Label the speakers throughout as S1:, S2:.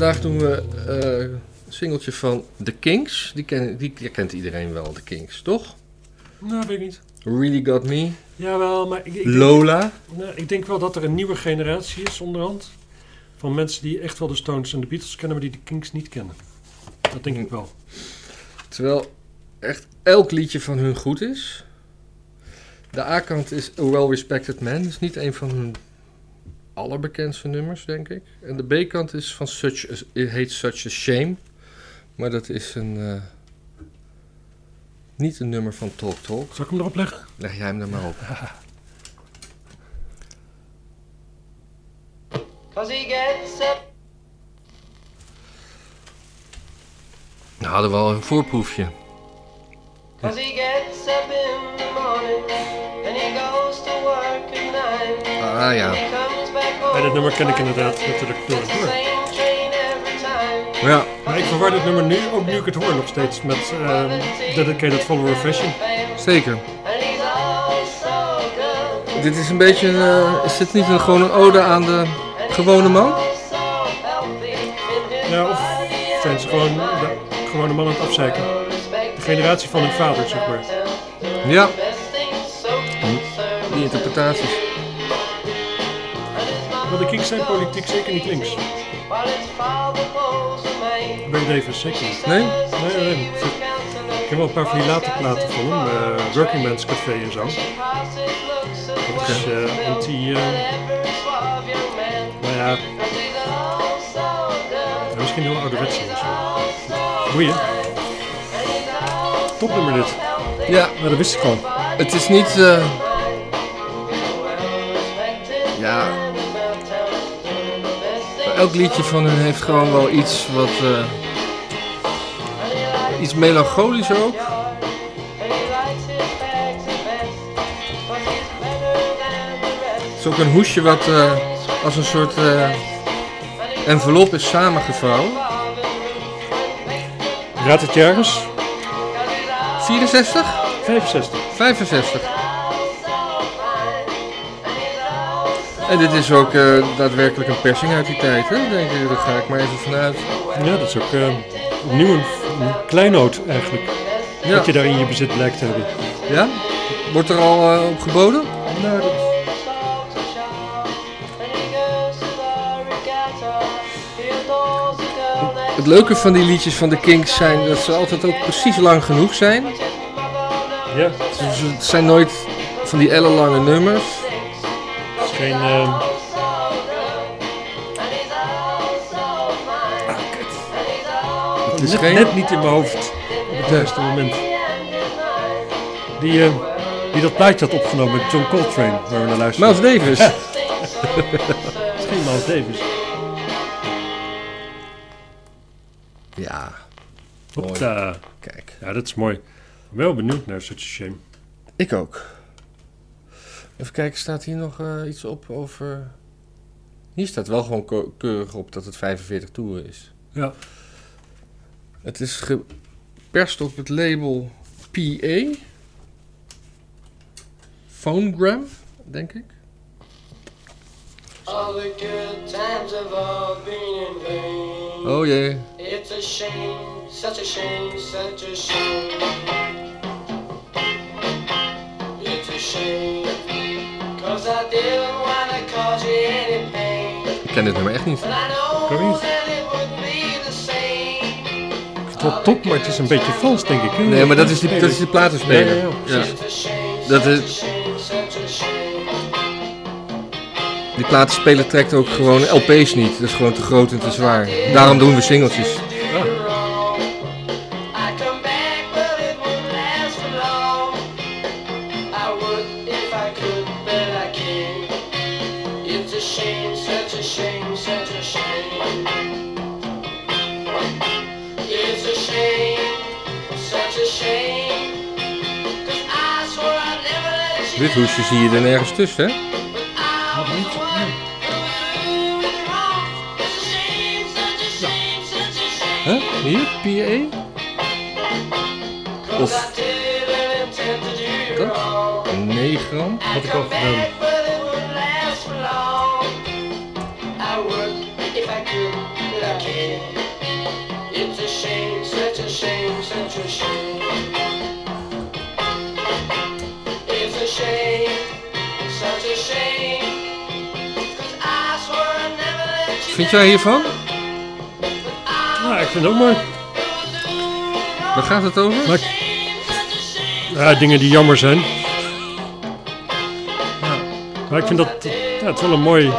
S1: vandaag doen we eh, een singeltje van The Kings. Die, ken, die, die kent iedereen wel, The Kings, toch?
S2: Nou, weet ik niet.
S1: Really Got Me,
S2: Jawel, maar ik, ik, denk,
S1: Lola.
S2: nou, ik denk wel dat er een nieuwe generatie is onderhand. Van mensen die echt wel de Stones en de Beatles kennen, maar die de Kings niet kennen. Dat denk ik wel.
S1: Terwijl echt elk liedje van hun goed is. De A-kant is A Well Respected Man. Dat is niet een van hun allerbekendste nummers, denk ik. En de B-kant is van Such a, it heet Such a Shame. Maar dat is een... eh, niet een nummer van Talk Talk.
S2: Zal ik hem erop leggen?
S1: Leg jij hem er maar op.
S3: Cause he gets up
S1: Nou, hadden we al een voorproefje.
S3: Cause he gets up in the morning and he goes to work at night.
S1: Ah ja.
S2: Bij dit nummer ken ik inderdaad natuurlijk door en door.
S1: Ja,
S2: Maar ik verwar dit nummer nu, ook nu ik het hoor nog steeds, met ehm Dedicated Follower of Fashion.
S1: zeker. Dit is een beetje eh, is dit niet een, gewoon een ode aan de gewone man?
S2: Ja, of
S3: body
S2: zijn ze gewoon de gewone man aan het afzeiken. De generatie van hun vader, zeg maar.
S1: Ja, die interpretaties.
S2: Maar de Kings zijn politiek zeker niet links. Barry Davis, zeker niet.
S1: Nee?
S2: Nee, nee, nee. Ik heb wel een paar van die late platen van hem, eh, Working Man's Café en zo. Dat is eh, anti... eh, nou ja, ja, misschien heel ouderwets of zo. Boeien. Topnummer dit.
S1: Ja,
S2: Maar dat wist ik al.
S1: het is niet... eh, ja, elk liedje van hun heeft gewoon wel iets wat... eh, iets melancholisch ook. Het is ook een hoesje wat eh, als een soort eh, envelop is samengevouwen.
S2: Raad het jaar eens.
S1: 64?
S2: 65.
S1: 65. En dit is ook eh, daadwerkelijk een persing uit die tijd, hè? Denk ik, daar ga ik maar even vanuit.
S2: Ja, dat is ook eh, opnieuw een, een kleinoot eigenlijk.
S1: Ja.
S2: Wat je daar in je bezit blijkt te hebben.
S1: ja? Wordt er al eh, op geboden?
S2: Nou, dat,
S1: Het leuke van die liedjes van de Kings zijn dat ze altijd ook precies lang genoeg zijn.
S2: ja,
S1: Dus het zijn nooit van die ellenlange nummers.
S2: Het is geen... eh,
S1: Het is
S2: net,
S1: geen...
S2: net niet in mijn hoofd op het juiste moment. Die, eh, die dat plaatje had opgenomen met John Coltrane, waar we naar luisteren.
S1: Miles Davis.
S2: Misschien Miles Davis.
S1: Ja,
S2: Hopta.
S1: kijk.
S2: Ja, dat is mooi. Wel benieuwd naar Such a Shame.
S1: Ik ook. Even kijken, staat hier nog eh, iets op over... Hier staat wel gewoon keurig op dat het 45 toeren is.
S2: Ja.
S1: Het is geperst op het label PA. Phonegram, denk ik.
S3: All the good times have all been in vain.
S1: Oh jee.
S3: It's a shame, such a shame, such a shame. It's a shame,
S1: Ik ken dit nummer echt niet.
S3: But I know
S2: Kan niet.
S3: that it wouldn't be the same.
S2: Ik vind het wel top, maar het is een beetje vals, denk ik. hè?
S1: Nee, maar dat is die, dat is die platenspeler.
S2: Ja, ja,
S1: Dat is-. Die platenspeler trekt ook gewoon LP's niet. Dat is gewoon te groot en te zwaar. Daarom doen we singeltjes. Dit hoesje zie je er nergens tussen, hè? Huh? Hier, PA? Of- Dat?
S3: wrong.
S1: 9 gram.
S2: Had ik al gedaan.
S1: Vind jij hiervan?
S2: Ja, ik vind het ook mooi.
S1: Waar gaat het over?
S2: Maar ja, dingen die jammer zijn. Maar ik vind dat ja, het is wel een mooi ja,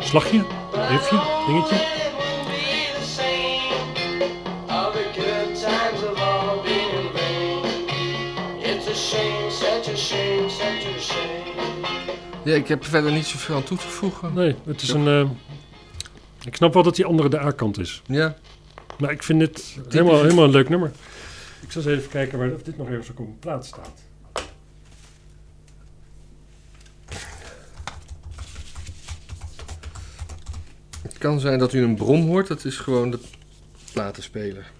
S2: slagje, riffje, dingetje.
S1: Ja, ik heb er verder niet zoveel aan toe te voegen.
S2: Nee, het is een... eh, ik snap wel dat die andere de A-kant is.
S1: Ja,
S2: Maar ik vind dit helemaal, helemaal een leuk nummer. Ik zal eens even kijken waar, of dit nog even zo op een plaats staat.
S1: het kan zijn dat u een brom hoort. Dat is gewoon de platenspeler.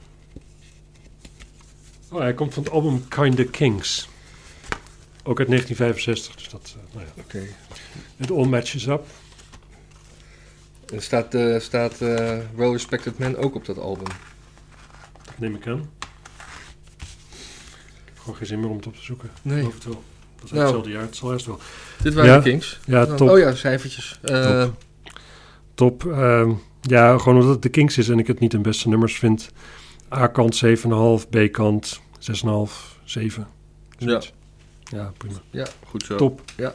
S2: Oh, hij komt van het album Kinda Kings. Ook uit 1965, dus dat... eh, nou ja.
S1: Oké.
S2: Het All Matches Up.
S1: En staat, eh, staat eh, Well Respected Man ook op dat album?
S2: Dat neem ik aan. Ik heb gewoon geen zin meer om het op te zoeken.
S1: Nee.
S2: Geloof het wel. Dat is
S1: Nou.
S2: hetzelfde jaar, het zal eerst wel.
S1: Dit waren
S2: Ja.
S1: de Kings.
S2: Ja, top.
S1: Oh ja, cijfertjes.
S2: Top. Top. ehm, ja, gewoon omdat het de Kings is en ik het niet de beste nummers vind. A-kant 7,5, B-kant 6,5, 7.
S1: ja.
S2: Ja, prima.
S1: ja, goed zo.
S2: Top.
S1: Ja.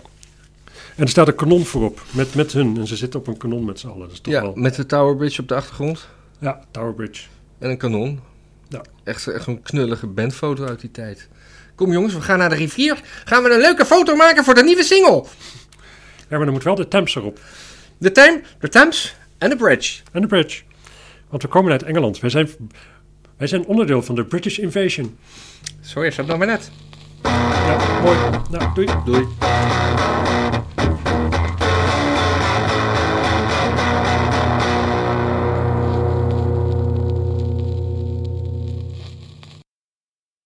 S2: En er staat een kanon voorop, met, met hun. En ze zitten op een kanon met z'n allen. Dat is toch
S1: Ja,
S2: wel...
S1: met de Tower Bridge op de achtergrond.
S2: Ja, Tower Bridge.
S1: En een kanon.
S2: Ja.
S1: Echt, echt een knullige bandfoto uit die tijd. Kom jongens, we gaan naar de rivier. Gaan we een leuke foto maken voor de nieuwe single.
S2: Ja, maar dan moet wel de Thames erop.
S1: De Thames, de Thames en de Bridge.
S2: En de Bridge. Want we komen uit Engeland. Wij zijn, wij zijn onderdeel van de British Invasion.
S1: Zo is dat nog maar net.
S2: Ja, mooi. Nou, doei.
S1: Doei.